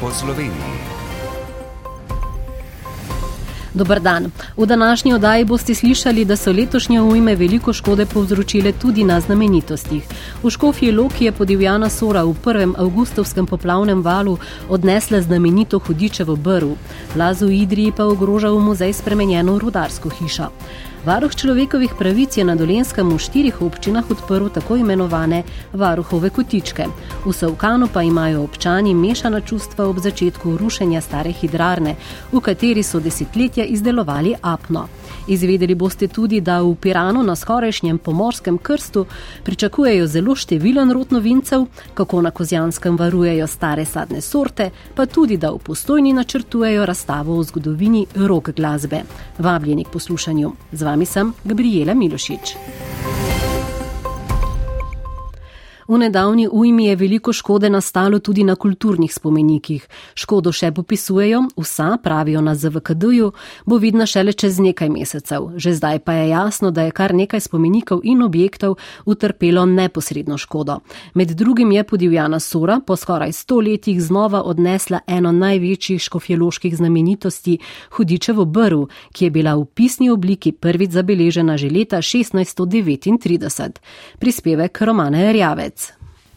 po Sloveniji. Dobar dan. V današnji oddaji boste slišali, da so letošnje ujme veliko škode povzročile tudi na znamenitostih. V Škofji Loki je podivjana Sora v prvem avgustovskem poplavnem valu odnesla znamenito hudičevo brv. Plazu Idriji pa ogroža v muzej spremenjeno rudarsko hišo. Varuh človekovih pravic je na Dolenskem v štirih občinah odprl tako imenovane varuhove kotičke. V Savkanu pa imajo občani mešana čustva ob začetku rušenja stare hidrarne, v kateri so desetletja izdelovali apno. Izvedeli boste tudi, da v Piranu na skorajšnjem pomorskem krstu pričakujejo zelo številen rod novincev, kako na Kozjanskem varujejo stare sadne sorte, pa tudi, da v postojni načrtujejo razstavo o zgodovini rok glasbe. Vabljeni k poslušanju. Z vami sem Gabriela Milošič. V nedavni ujmi je veliko škode nastalo tudi na kulturnih spomenikih. Škodo še popisujejo, vsa, pravijo na ZVKD-ju, bo vidna šele čez nekaj mesecev. Že zdaj pa je jasno, da je kar nekaj spomenikov in objektov utrpelo neposredno škodo. Med drugim je podivjana Sora po skoraj sto letih znova odnesla eno največjih škofjeloških znamenitosti, hudičevo brv, ki je bila v pisni obliki prvič zabeležena že leta 1639. Prispevek Romane Rjavec.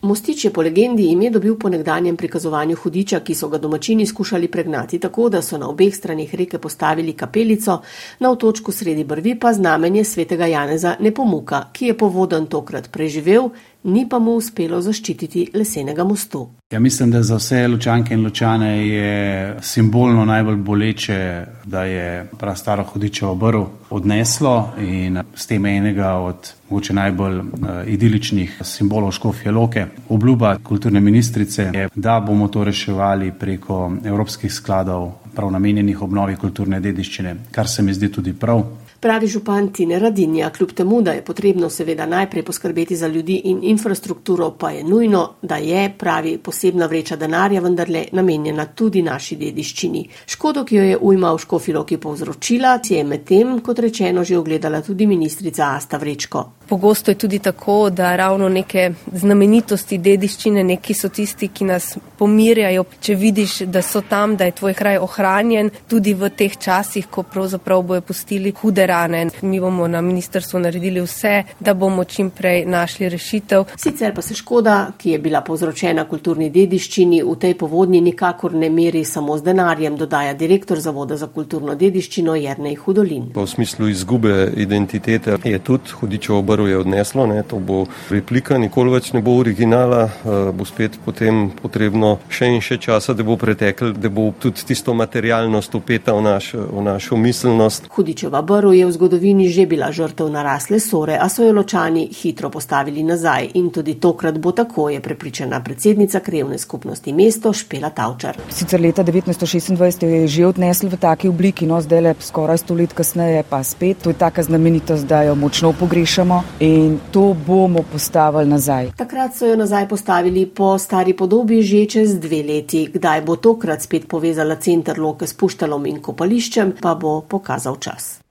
Mostič je po legendi ime dobil po nekdanjem prikazovanju hudiča, ki so ga domačini skušali pregnati tako, da so na obeh stranih reke postavili kapelico, na otočku sredi brvi pa znamenje svetega Janeza Nepomuka, ki je povoden tokrat preživel, ni pa mu uspelo zaščititi lesenega mostu. Ja, mislim, da za vse ločanke in ločane je simbolno najbolj boleče, da je prav staro hudičevo brv odneslo in s tem enega od mogoče najbolj uh, idiličnih simbolov Škofje Loke. Obljuba kulturne ministrice je, da bomo to reševali preko evropskih skladov, prav namenjenih obnovi kulturne dediščine, kar se mi zdi tudi prav. Pravi župan Tine Radinja, kljub temu, da je potrebno seveda najprej poskrbeti za ljudi in infrastrukturo, pa je nujno, da je, pravi, posebna vreča denarja vendarle namenjena tudi naši dediščini. Škodo, ki jo je ujma v Škofiloki povzročila, si je medtem, kot rečeno, že ogledala tudi ministrica Asta Vrečko. Pogosto je tudi tako, da ravno neke znamenitosti dediščine, neki so tisti, ki nas pomirjajo, če vidiš, da so tam, da je tvoj kraj ohranjen, tudi v teh časih, ko pravzaprav bojo pustili hude rane. Mi bomo na ministrstvu naredili vse, da bomo čim prej našli rešitev. Sicer pa se škoda, ki je bila povzročena kulturni dediščini, v tej povodnji nikakor ne meri samo z denarjem, dodaja direktor Zavoda za kulturno dediščino Jernej Hudolin. Pa v smislu izgube identitete je tudi hudičevo obrv je odneslo, ne, to bo replika, nikoli več ne bo originala, uh, bo spet potem potrebno še in še časa, da bo pretekel, da bo tudi tisto materialnost upeta v, naš, v našo miselnost. Hudičeva brv je v zgodovini že bila žrtev narasle sore, a so jo ločani hitro postavili nazaj in tudi tokrat bo tako, je prepričana predsednica krevne skupnosti mesto Špela Tavčar. Sicer leta 1926 je že odnesli v taki obliki, no zdaj le skoraj sto let kasneje pa spet. To je taka znamenitost, da jo močno pogrešamo in to bomo postavili nazaj. Takrat so jo nazaj postavili po stari podobi že čez dve leti. Kdaj bo tokrat spet povezala center Loke s puštalom in kopališčem, pa bo pokazal čas.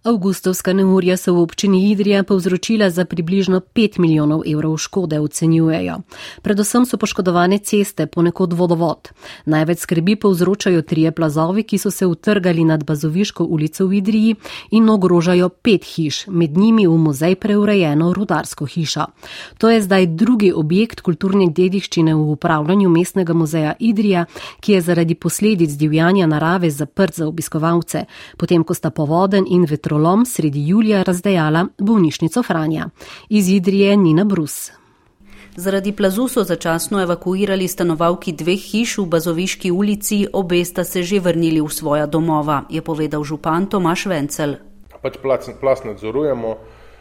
Avgustovska neurja so v občini Idrija povzročila za približno 5 milijonov evrov škode, ocenjujejo. Predvsem so poškodovane ceste, ponekod vodovod. Največ skrbi povzročajo trije plazovi, ki so se utrgali nad Bazoviško ulico v Idriji in ogrožajo pet hiš, med njimi v muzej preurejeno rudarsko hišo. To je zdaj drugi objekt kulturne dediščine v upravljanju mestnega muzeja Idrija, ki je zaradi posledic divjanja narave zaprt za obiskovalce, potem ko sta povoden in vetrov vetrolom sredi julija razdejala bolnišnico Franja. Iz Idrije Nina Brus. Zaradi plazu so začasno evakuirali stanovalki dveh hiš v Bazoviški ulici, obe sta se že vrnili v svoja domova, je povedal župan Tomaš Vencel. Pač plas nadzorujemo,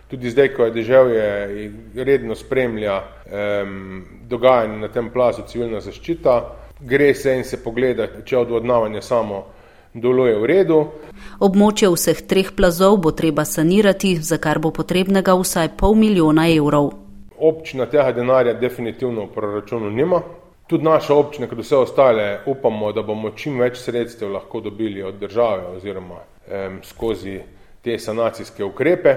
tudi zdaj, ko je deževje, redno spremlja um, dogajanje na tem plazu civilna zaščita, gre se in se pogleda, če odvodnavanje samo deluje v redu. Območje vseh treh plazov bo treba sanirati, za kar bo potrebnega vsaj pol milijona evrov. Občina tega denarja definitivno v proračunu nima. Tudi naša občina, kot vse ostale, upamo, da bomo čim več sredstev lahko dobili od države oziroma eh, skozi te sanacijske ukrepe.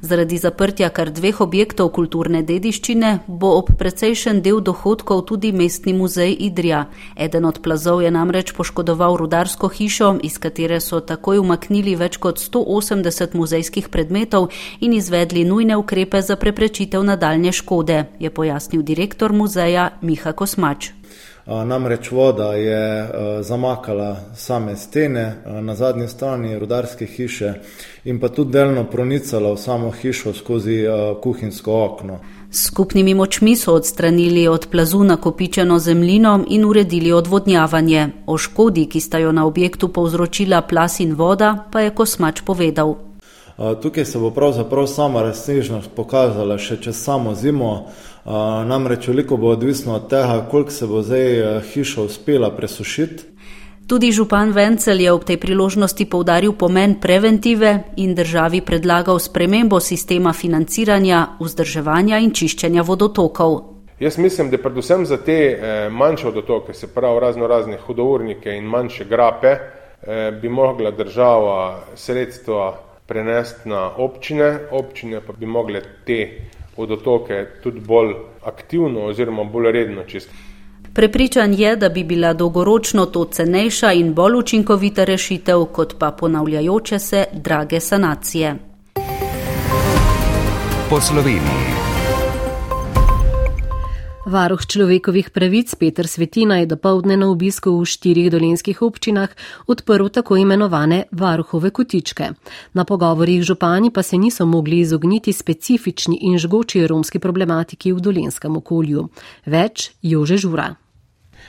Zaradi zaprtja kar dveh objektov kulturne dediščine bo ob precejšen del dohodkov tudi mestni muzej Idrija. Eden od plazov je namreč poškodoval rudarsko hišo, iz katere so takoj umaknili več kot 180 muzejskih predmetov in izvedli nujne ukrepe za preprečitev nadaljne škode, je pojasnil direktor muzeja Miha Kosmač. Namreč voda je zamakala same stene na zadnji strani rudarske hiše in pa tudi delno pronicala v samo hišo skozi kuhinjsko okno. Skupnimi močmi so odstranili od plazu nakopičeno zemljino in uredili odvodnjavanje. O škodi, ki sta jo na objektu povzročila plas in voda, pa je Kosmač povedal. Tukaj se bo pravzaprav sama razsežnost pokazala še čez samo zimo. Namreč veliko bo odvisno od tega, koliko se bo zdaj hiša uspela presušiti. Tudi župan Vencel je ob tej priložnosti povdaril pomen preventive in državi predlagal spremembo sistema financiranja, vzdrževanja in čiščenja vodotokov. Jaz mislim, da predvsem za te manjše vodotoke, se pravi razno razne hudournike in manjše grape, bi mogla država sredstva prenesti na občine, občine pa bi mogle te vodotoke tudi bolj aktivno oziroma bolj redno čistiti. Prepričan je, da bi bila dolgoročno to cenejša in bolj učinkovita rešitev, kot pa ponavljajoče se drage sanacije. Po Sloveniji. Varuh človekovih pravic Petr Svetina je dopoledne na obisku v štirih dolenskih občinah odprl tako imenovane varuhove kotičke. Na pogovorjih župani pa se niso mogli izogniti specifični in žgoči romski problematiki v dolenskem okolju. Več Jože Žura.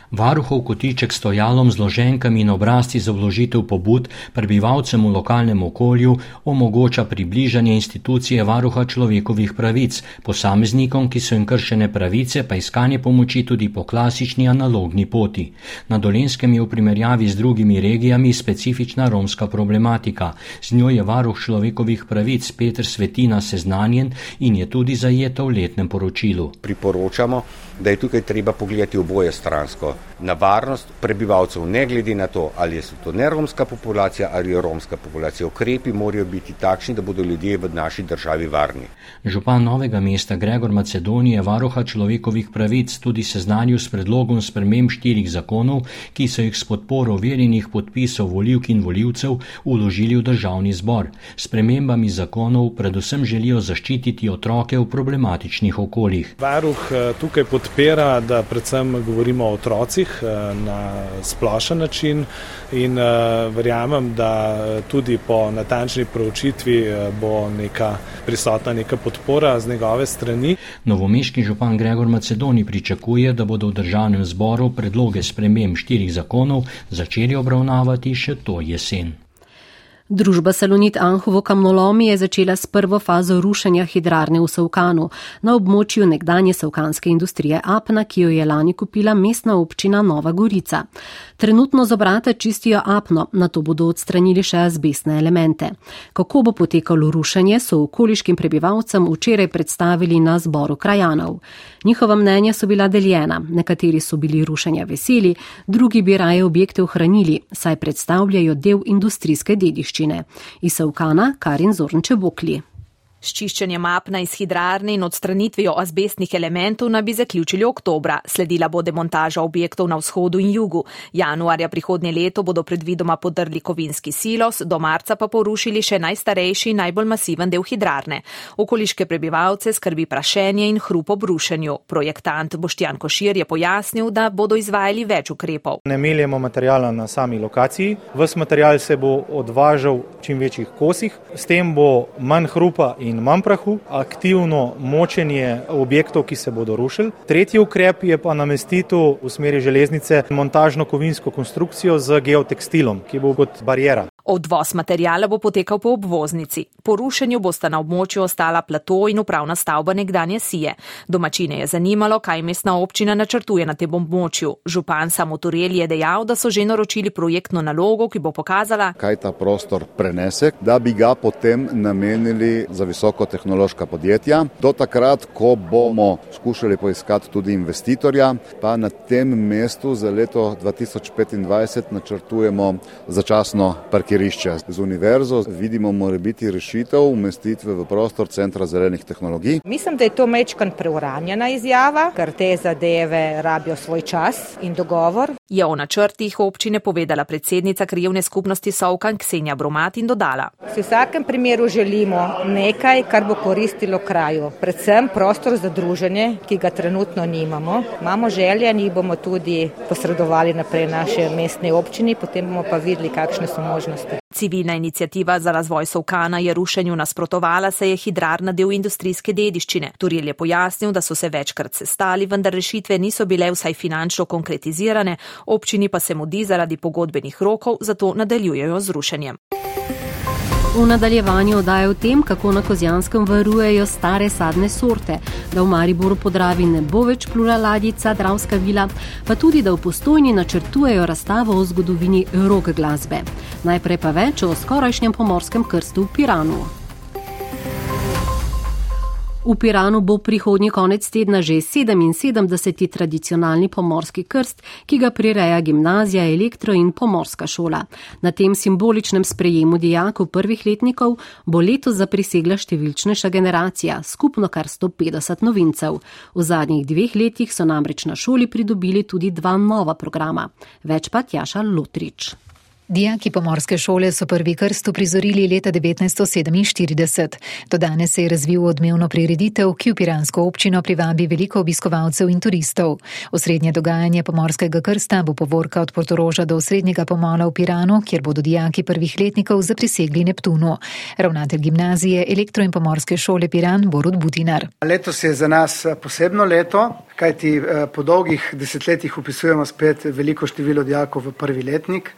Varuhov kotiček s stojalom z loženkami in obrazci za vložitev pobud prebivalcem v lokalnem okolju omogoča približanje institucije varuha človekovih pravic, posameznikom, ki so jim kršene pravice, pa iskanje pomoči tudi po klasični analogni poti. Na Dolenskem je v primerjavi z drugimi regijami specifična romska problematika. Z njo je varuh človekovih pravic Petr Svetina seznanjen in je tudi zajeta v letnem poročilu. Priporočamo, da je tukaj treba pogledati oboje stransko na varnost prebivalcev, ne glede na to, ali je to neromska populacija ali je romska populacija. Ukrepi morajo biti takšni, da bodo ljudje v naši državi varni. Župan novega mesta Gregor Macedonije, varuha človekovih pravic, tudi seznanil s predlogom sprememb štirih zakonov, ki so jih s podporo verjenih podpisov voljivk in voljivcev uložili v državni zbor. S premembami zakonov predvsem želijo zaščititi otroke v problematičnih okoljih. Varuh tukaj podpira, da predvsem govorimo o otrocih na splošen način in verjamem, da tudi po natančni proučitvi bo neka prisotna neka podpora z njegove strani. Novomeški župan Gregor Macedoni pričakuje, da bodo v državnem zboru predloge sprememb štirih zakonov začeli obravnavati še to jesen. Družba Salonit Anhovo kamnolomi je začela s prvo fazo rušenja hidrarne v Savkanu na območju nekdanje savkanske industrije Apna, ki jo je lani kupila mestna občina Nova Gorica. Trenutno z obrata čistijo Apno, na to bodo odstranili še azbestne elemente. Kako bo potekalo rušenje, so okoliškim prebivalcem včeraj predstavili na zboru krajanov. Njihova mnenja so bila deljena, nekateri so bili rušenja veseli, drugi bi raje objekte ohranili, saj predstavljajo del industrijske dediščine. Iz Savkana Karin Zornče Bokli. S čiščenjem apna iz hidrarne in odstranitvijo azbestnih elementov naj bi zaključili oktobra. Sledila bo demontaža objektov na vzhodu in jugu. Januarja prihodnje leto bodo predvidoma podrli kovinski silos, do marca pa porušili še najstarejši in najbolj masiven del hidrarne. Okoliške prebivalce skrbi prašenje in hrup ob rušenju. Projektant Boštjan Košir je pojasnil, da bodo izvajali več ukrepov. Ne meljemo materijala na sami lokaciji. Ves material se bo odvažal v čim večjih kosih. S tem bo manj hrupa in in manj prahu, aktivno močenje objektov, ki se bodo rušili. Tretji ukrep je pa namestitev v smeri železnice montažno kovinsko konstrukcijo z geotekstilom, ki bo kot barijera. Odvoz materijala bo potekal po obvoznici. Po rušenju bosta na območju ostala plato in upravna stavba nekdanje sije. Domačine je zanimalo, kaj mestna občina načrtuje na tem območju. Župan Samotorel je dejal, da so že naročili projektno nalogo, ki bo pokazala, kaj ta prostor prenese, da bi ga potem namenili za visokotehnološka podjetja. Do takrat, ko bomo skušali poiskati tudi investitorja, pa na tem mestu za leto 2025 načrtujemo začasno parkiranje igrišča. Z univerzo vidimo mora biti rešitev umestitve v prostor Centra zelenih tehnologij. Mislim, da je to mečkan preuranjena izjava, ker te zadeve rabijo svoj čas in dogovor. Je o načrtih občine povedala predsednica krajevne skupnosti Sovkan Ksenja Bromat in dodala. V vsakem primeru želimo nekaj, kar bo koristilo kraju, predvsem prostor za druženje, ki ga trenutno nimamo. Imamo želje in jih bomo tudi posredovali naprej naše mestne občini, potem bomo pa videli, kakšne so možnosti. Civilna inicijativa za razvoj Sovkana je rušenju nasprotovala, se je hidrarna del industrijske dediščine. Turil je pojasnil, da so se večkrat sestali, vendar rešitve niso bile vsaj finančno konkretizirane, občini pa se mudi zaradi pogodbenih rokov, zato nadaljujejo z rušenjem. V nadaljevanju odaja o tem, kako na Kozjanskem varujejo stare sadne sorte, da v Mariboru podravi ne bo več plula ladjica Dravska vila, pa tudi, da v postojni načrtujejo razstavo o zgodovini rock glasbe. Najprej pa več o skorajšnjem pomorskem krstu v Piranu. V Piranu bo prihodnji konec tedna že 77. tradicionalni pomorski krst, ki ga prireja gimnazija, elektro in pomorska šola. Na tem simboličnem sprejemu dijakov prvih letnikov bo letos zaprisegla številčnejša generacija, skupno kar 150 novincev. V zadnjih dveh letih so namreč na šoli pridobili tudi dva nova programa. Več pa Tjaša Lotrič. Dijaki pomorske šole so prvi krst uprizorili leta 1947. Do danes se je razvil odmevno prireditev, ki v Piransko občino privabi veliko obiskovalcev in turistov. Osrednje dogajanje pomorskega krsta bo povorka od Portoroža do osrednjega pomola v Piranu, kjer bodo dijaki prvih letnikov zaprisegli Neptunu. Ravnatelj gimnazije elektro in pomorske šole Piran Borod Butinar. Letos je za nas posebno leto, kajti po dolgih desetletjih upisujemo spet veliko število dijakov v prvi letnik.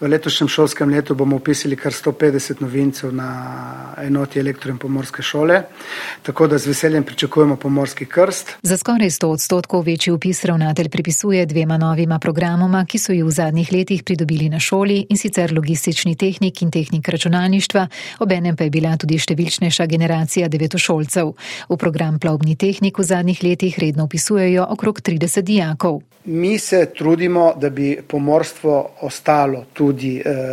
V letošnjem šolskem letu bomo upisali kar 150 novincev na enoti elektro in pomorske šole, tako da z veseljem pričakujemo pomorski krst. Za skoraj 100 odstotkov večji upis ravnatelj pripisuje dvema novima programoma, ki so jih v zadnjih letih pridobili na šoli in sicer logistični tehnik in tehnik računalništva, obenem pa je bila tudi številčnejša generacija devetošolcev. V program plovbni tehnik v zadnjih letih redno upisujejo okrog 30 dijakov. Mi se trudimo, da bi pomorstvo ostalo tudi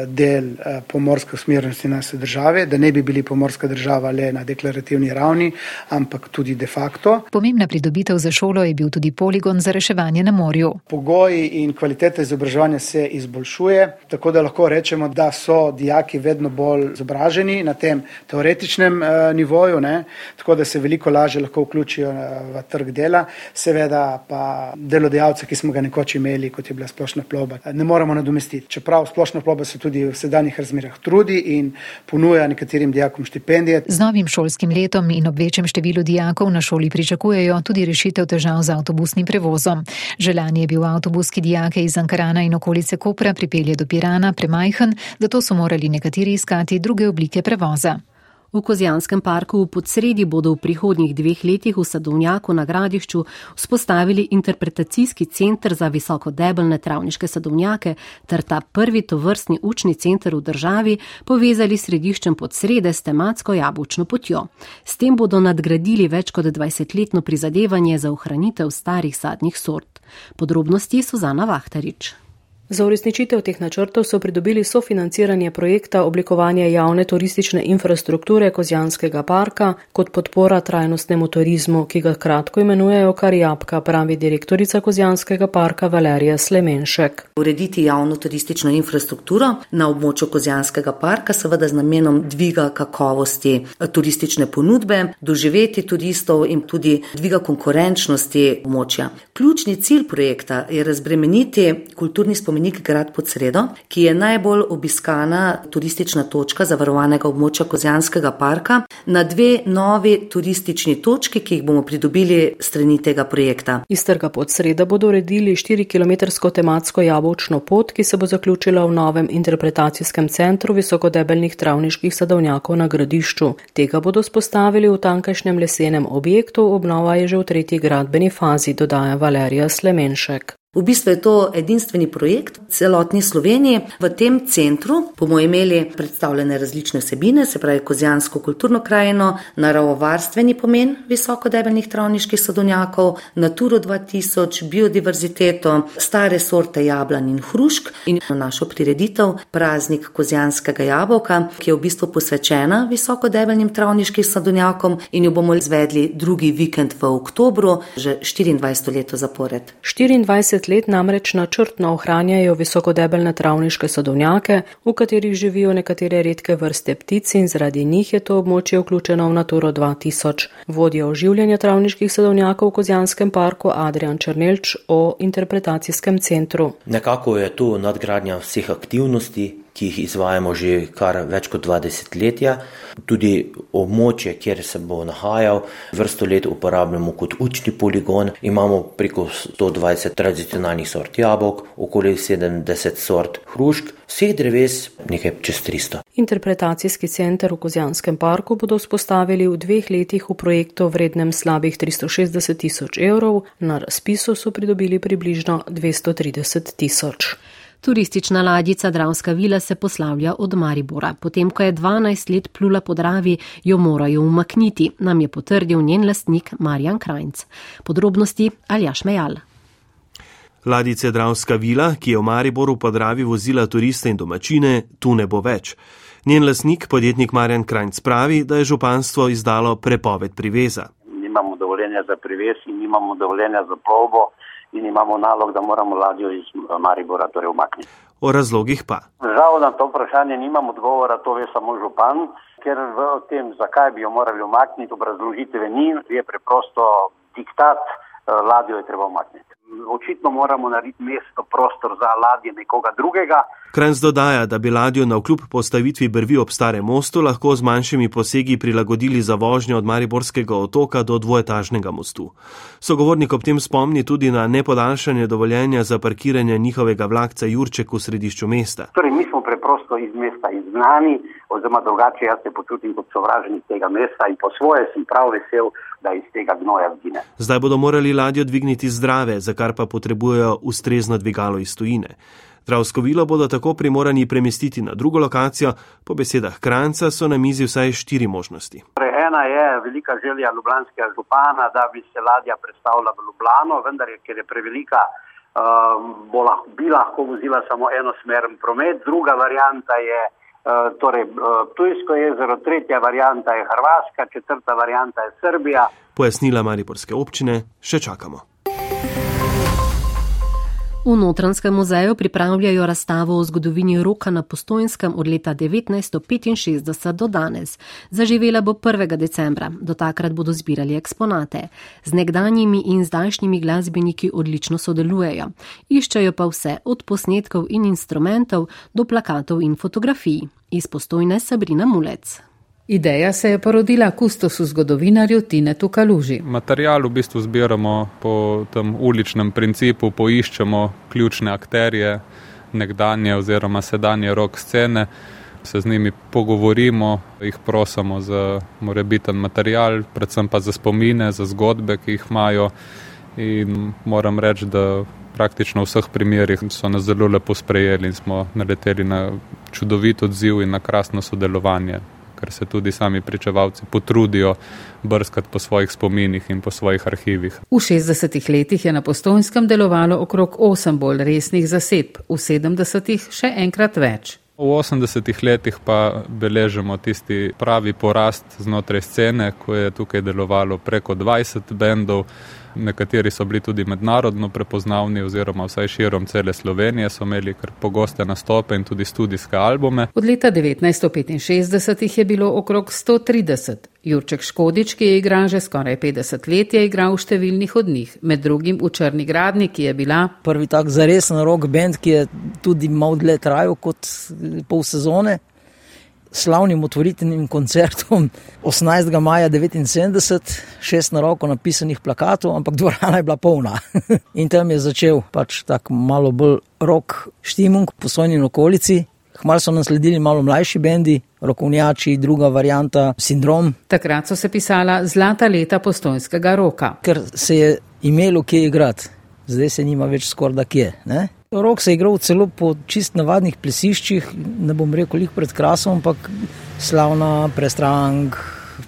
del pomorske usmerjenosti naše države, da ne bi bili pomorska država le na deklarativni ravni, ampak tudi de facto. Pomembna pridobitev za šolo je bil tudi poligon za reševanje na morju. Pogoji in kvaliteta izobraževanja se izboljšuje, tako da lahko rečemo, da so dijaki vedno bolj izobraženi na tem teoretičnem nivoju, ne? tako da se veliko lažje lahko vključijo v trg dela, seveda pa delodajalce, ki smo ga nekoč imeli, kot je bila splošna plovba, ne moremo nadomestiti. Čeprav splošna plovba se tudi v sedanjih razmerah trudi in ponuja nekaterim dijakom štipendije. Z novim šolskim letom in ob večjem številu dijakov na šoli pričakujejo tudi rešitev težav z avtobusnim prevozom. Želanje je bil avtobus, ki dijake iz Ankarana in okolice Kopra pripelje do Pirana, premajhen, zato so morali nekateri iskati druge oblike prevoza. V Kozjanskem parku v podsredi bodo v prihodnjih dveh letih v sadovnjaku na gradišču vzpostavili interpretacijski center za visokodebelne travniške sadovnjake ter ta prvi tovrstni učni center v državi povezali središčem podsrede s tematsko jabučno potjo. S tem bodo nadgradili več kot 20-letno prizadevanje za ohranitev starih sadnih sort. Podrobnosti Suzana Vahtarič. Za uresničitev teh načrtov so pridobili sofinanciranje projekta oblikovanja javne turistične infrastrukture Kozjanskega parka kot podpora trajnostnemu turizmu, ki ga kratko imenujejo kar jabka, pravi direktorica Kozjanskega parka Valerija Slemenšek. Urediti javno turistično infrastrukturo na območju Kozjanskega parka, seveda z namenom dviga kakovosti turistične ponudbe, doživeti turistov in tudi dviga konkurenčnosti območja. Ključni cilj projekta je razbremeniti kulturni spomenik spomenik Grad pod sredo, ki je najbolj obiskana turistična točka zavarovanega območja Kozjanskega parka, na dve novi turistični točki, ki jih bomo pridobili strani tega projekta. Iz trga pod sredo bodo uredili 4-kilometrsko tematsko jabolčno pot, ki se bo zaključila v novem interpretacijskem centru visokodebelnih travniških sadovnjakov na gradišču. Tega bodo spostavili v tankajšnjem lesenem objektu, obnova je že v tretji gradbeni fazi, dodaja Valerija Slemenšek. V bistvu je to edinstveni projekt v celotni Sloveniji. V tem centru bomo imeli predstavljene različne vsebine, se pravi kozijansko kulturno krajino, naravovarstveni pomen visokodebelnih travniških sadovnjakov, Naturo 2000, biodiverziteto, stare sorte jablan in hrušk in našo prireditev praznik kozijanskega jabolka, ki je v bistvu posvečena visokodebelnim travniškim sadovnjakom in jo bomo izvedli drugi vikend v oktobru, že 24 leto zapored. 24 let namreč načrtno ohranjajo visokodebelne travniške sadovnjake, v katerih živijo nekatere redke vrste ptic in zaradi njih je to območje vključeno v Naturo 2000. Vodja oživljanja travniških sadovnjakov v Kozjanskem parku Adrian Črnelč o interpretacijskem centru. Nekako je tu nadgradnja vseh aktivnosti, ki jih izvajamo že kar več kot 20 letja. Tudi območje, kjer se bo nahajal, vrsto let uporabljamo kot učni poligon. Imamo preko 120 tradicionalnih sort jabolk, okoli 70 sort hrušk, vseh dreves nekaj čez 300. Interpretacijski center v Kozjanskem parku bodo vzpostavili v dveh letih v projektu vrednem slabih 360 tisoč evrov, na razpisu so pridobili približno 230 tisoč. Turistična ladjica Dravska vila se poslavlja od Maribora. Potem, ko je 12 let plula po Dravi, jo morajo umakniti, nam je potrdil njen lastnik Marjan Krajnc. Podrobnosti Aljaš Mejal. Ladice Dravska vila, ki je v Mariboru po Dravi vozila turiste in domačine, tu ne bo več. Njen lastnik, podjetnik Marjan Krajnc, pravi, da je županstvo izdalo prepoved priveza. Nimamo dovoljenja za privez in nimamo dovoljenja za plovbo in imamo nalog, da moramo ladjo iz Maribora torej umakniti. O razlogih pa. Žal na to vprašanje nimam odgovora, to ve samo župan, ker v tem, zakaj bi jo morali umakniti, obrazložitve ni, je preprosto diktat, ladjo je treba umakniti. Očitno moramo narediti mesto, prostor za ladje nekoga drugega. Krenc dodaja, da bi ladjo na vkljub postavitvi brvi ob starem mostu lahko z manjšimi posegi prilagodili za vožnjo od Mariborskega otoka do dvoetažnega mostu. Sogovornik ob tem spomni tudi na nepodaljšanje dovoljenja za parkiranje njihovega vlakca Jurček v središču mesta. Torej, mi smo preprosto iz mesta izgnani, oziroma drugače jaz se počutim kot sovražnik tega mesta in po svoje sem prav vesel, da iz tega gnoja zgine. Zdaj bodo morali ladjo dvigniti zdrave, za kar pa potrebujejo ustrezno dvigalo iz tujine. Dravsko vilo bodo tako primorani premestiti na drugo lokacijo, po besedah Kranca so na mizi vsaj štiri možnosti. Torej, ena je velika želja ljubljanskega župana, da bi se ladja predstavila v Ljubljano, vendar je, ker je prevelika, um, bo lahko, bi lahko vozila samo enosmeren promet. Druga varianta je uh, torej, uh, Tujsko jezero, tretja varianta je Hrvaška, četrta varianta je Srbija. Pojasnila Mariborske občine, še čakamo. V Notranskem muzeju pripravljajo razstavo o zgodovini roka na postojnskem od leta 1965 do danes. Zaživela bo 1. decembra, do takrat bodo zbirali eksponate. Z nekdanjimi in zdajšnjimi glasbeniki odlično sodelujejo. Iščejo pa vse od posnetkov in instrumentov do plakatov in fotografij. Iz postojne Sabrina Mulec. Ideja se je porodila kustosu zgodovinarju Tinetu Kaluži. Material v bistvu zbiramo po tem uličnem principu, poiščemo ključne akterje, nekdanje oziroma sedanje rok scene, se z njimi pogovorimo, jih prosimo za morebiten material, predvsem pa za spomine, za zgodbe, ki jih imajo. In moram reči, da praktično v vseh primerjih so nas zelo lepo sprejeli in smo naleteli na čudovit odziv in na krasno sodelovanje ker se tudi sami pričevalci potrudijo brskati po svojih spominih in po svojih arhivih. V 60-ih letih je na postojnskem delovalo okrog 8 bolj resnih zasedb, v 70-ih še enkrat več. V 80-ih letih pa beležimo tisti pravi porast znotraj scene, ko je tukaj delovalo preko 20 bendov. Nekateri so bili tudi mednarodno prepoznavni, oziroma vsaj širom cele Slovenije so imeli kar pogoste nastope in tudi studijske albume. Od leta 1965 jih je bilo okrog 130. Jurček Škodič, ki je igral že skoraj 50 let, je igral v številnih od njih, med drugim v Črni gradni, ki je bila prvi tak zaresen rock band, ki je tudi malo dlje trajal kot pol sezone slavnim otvoritvenim koncertom 18. maja 1979, šest na roko napisanih plakatov, ampak dvorana je bila polna. In tam je začel pač tako malo bolj rok štimung po svojni okolici. Hmal so nam sledili malo mlajši bendi, rokovnjači, druga varianta, sindrom. Takrat so se pisala zlata leta postojnskega roka. Ker se je imelo kje igrati. zdaj se nima več skoraj da kje. Ne? Rok se je igral celo po čist navadnih plesiščih, ne bom rekel jih pred krasom, ampak slavna prestrank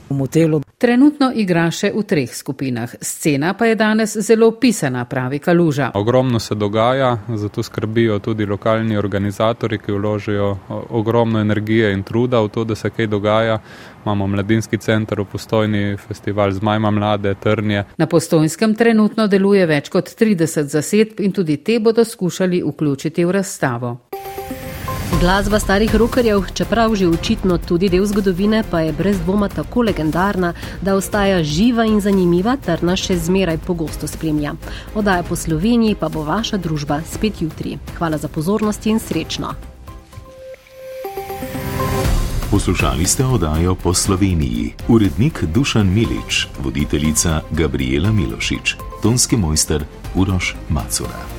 v motelu. Trenutno igra še v treh skupinah. Scena pa je danes zelo pisana, pravi Kaluža. Ogromno se dogaja, zato skrbijo tudi lokalni organizatori, ki vložijo ogromno energije in truda v to, da se kaj dogaja. Imamo mladinski center v postojni, festival z majma mlade, trnje. Na postojnskem trenutno deluje več kot 30 zasedb in tudi te bodo skušali vključiti v razstavo. Glasba starih rokerjev, čeprav že očitno tudi del zgodovine, pa je brez dvoma tako legendarna, da ostaja živa in zanimiva, ter nas še zmeraj pogosto spremlja. Odaja po Sloveniji pa bo vaša družba spet jutri. Hvala za pozornost in srečno. Poslušali ste oddajo po Sloveniji. Urednik Dušan Milič, voditeljica Gabriela Milošič, tonski mojster Uroš Macura.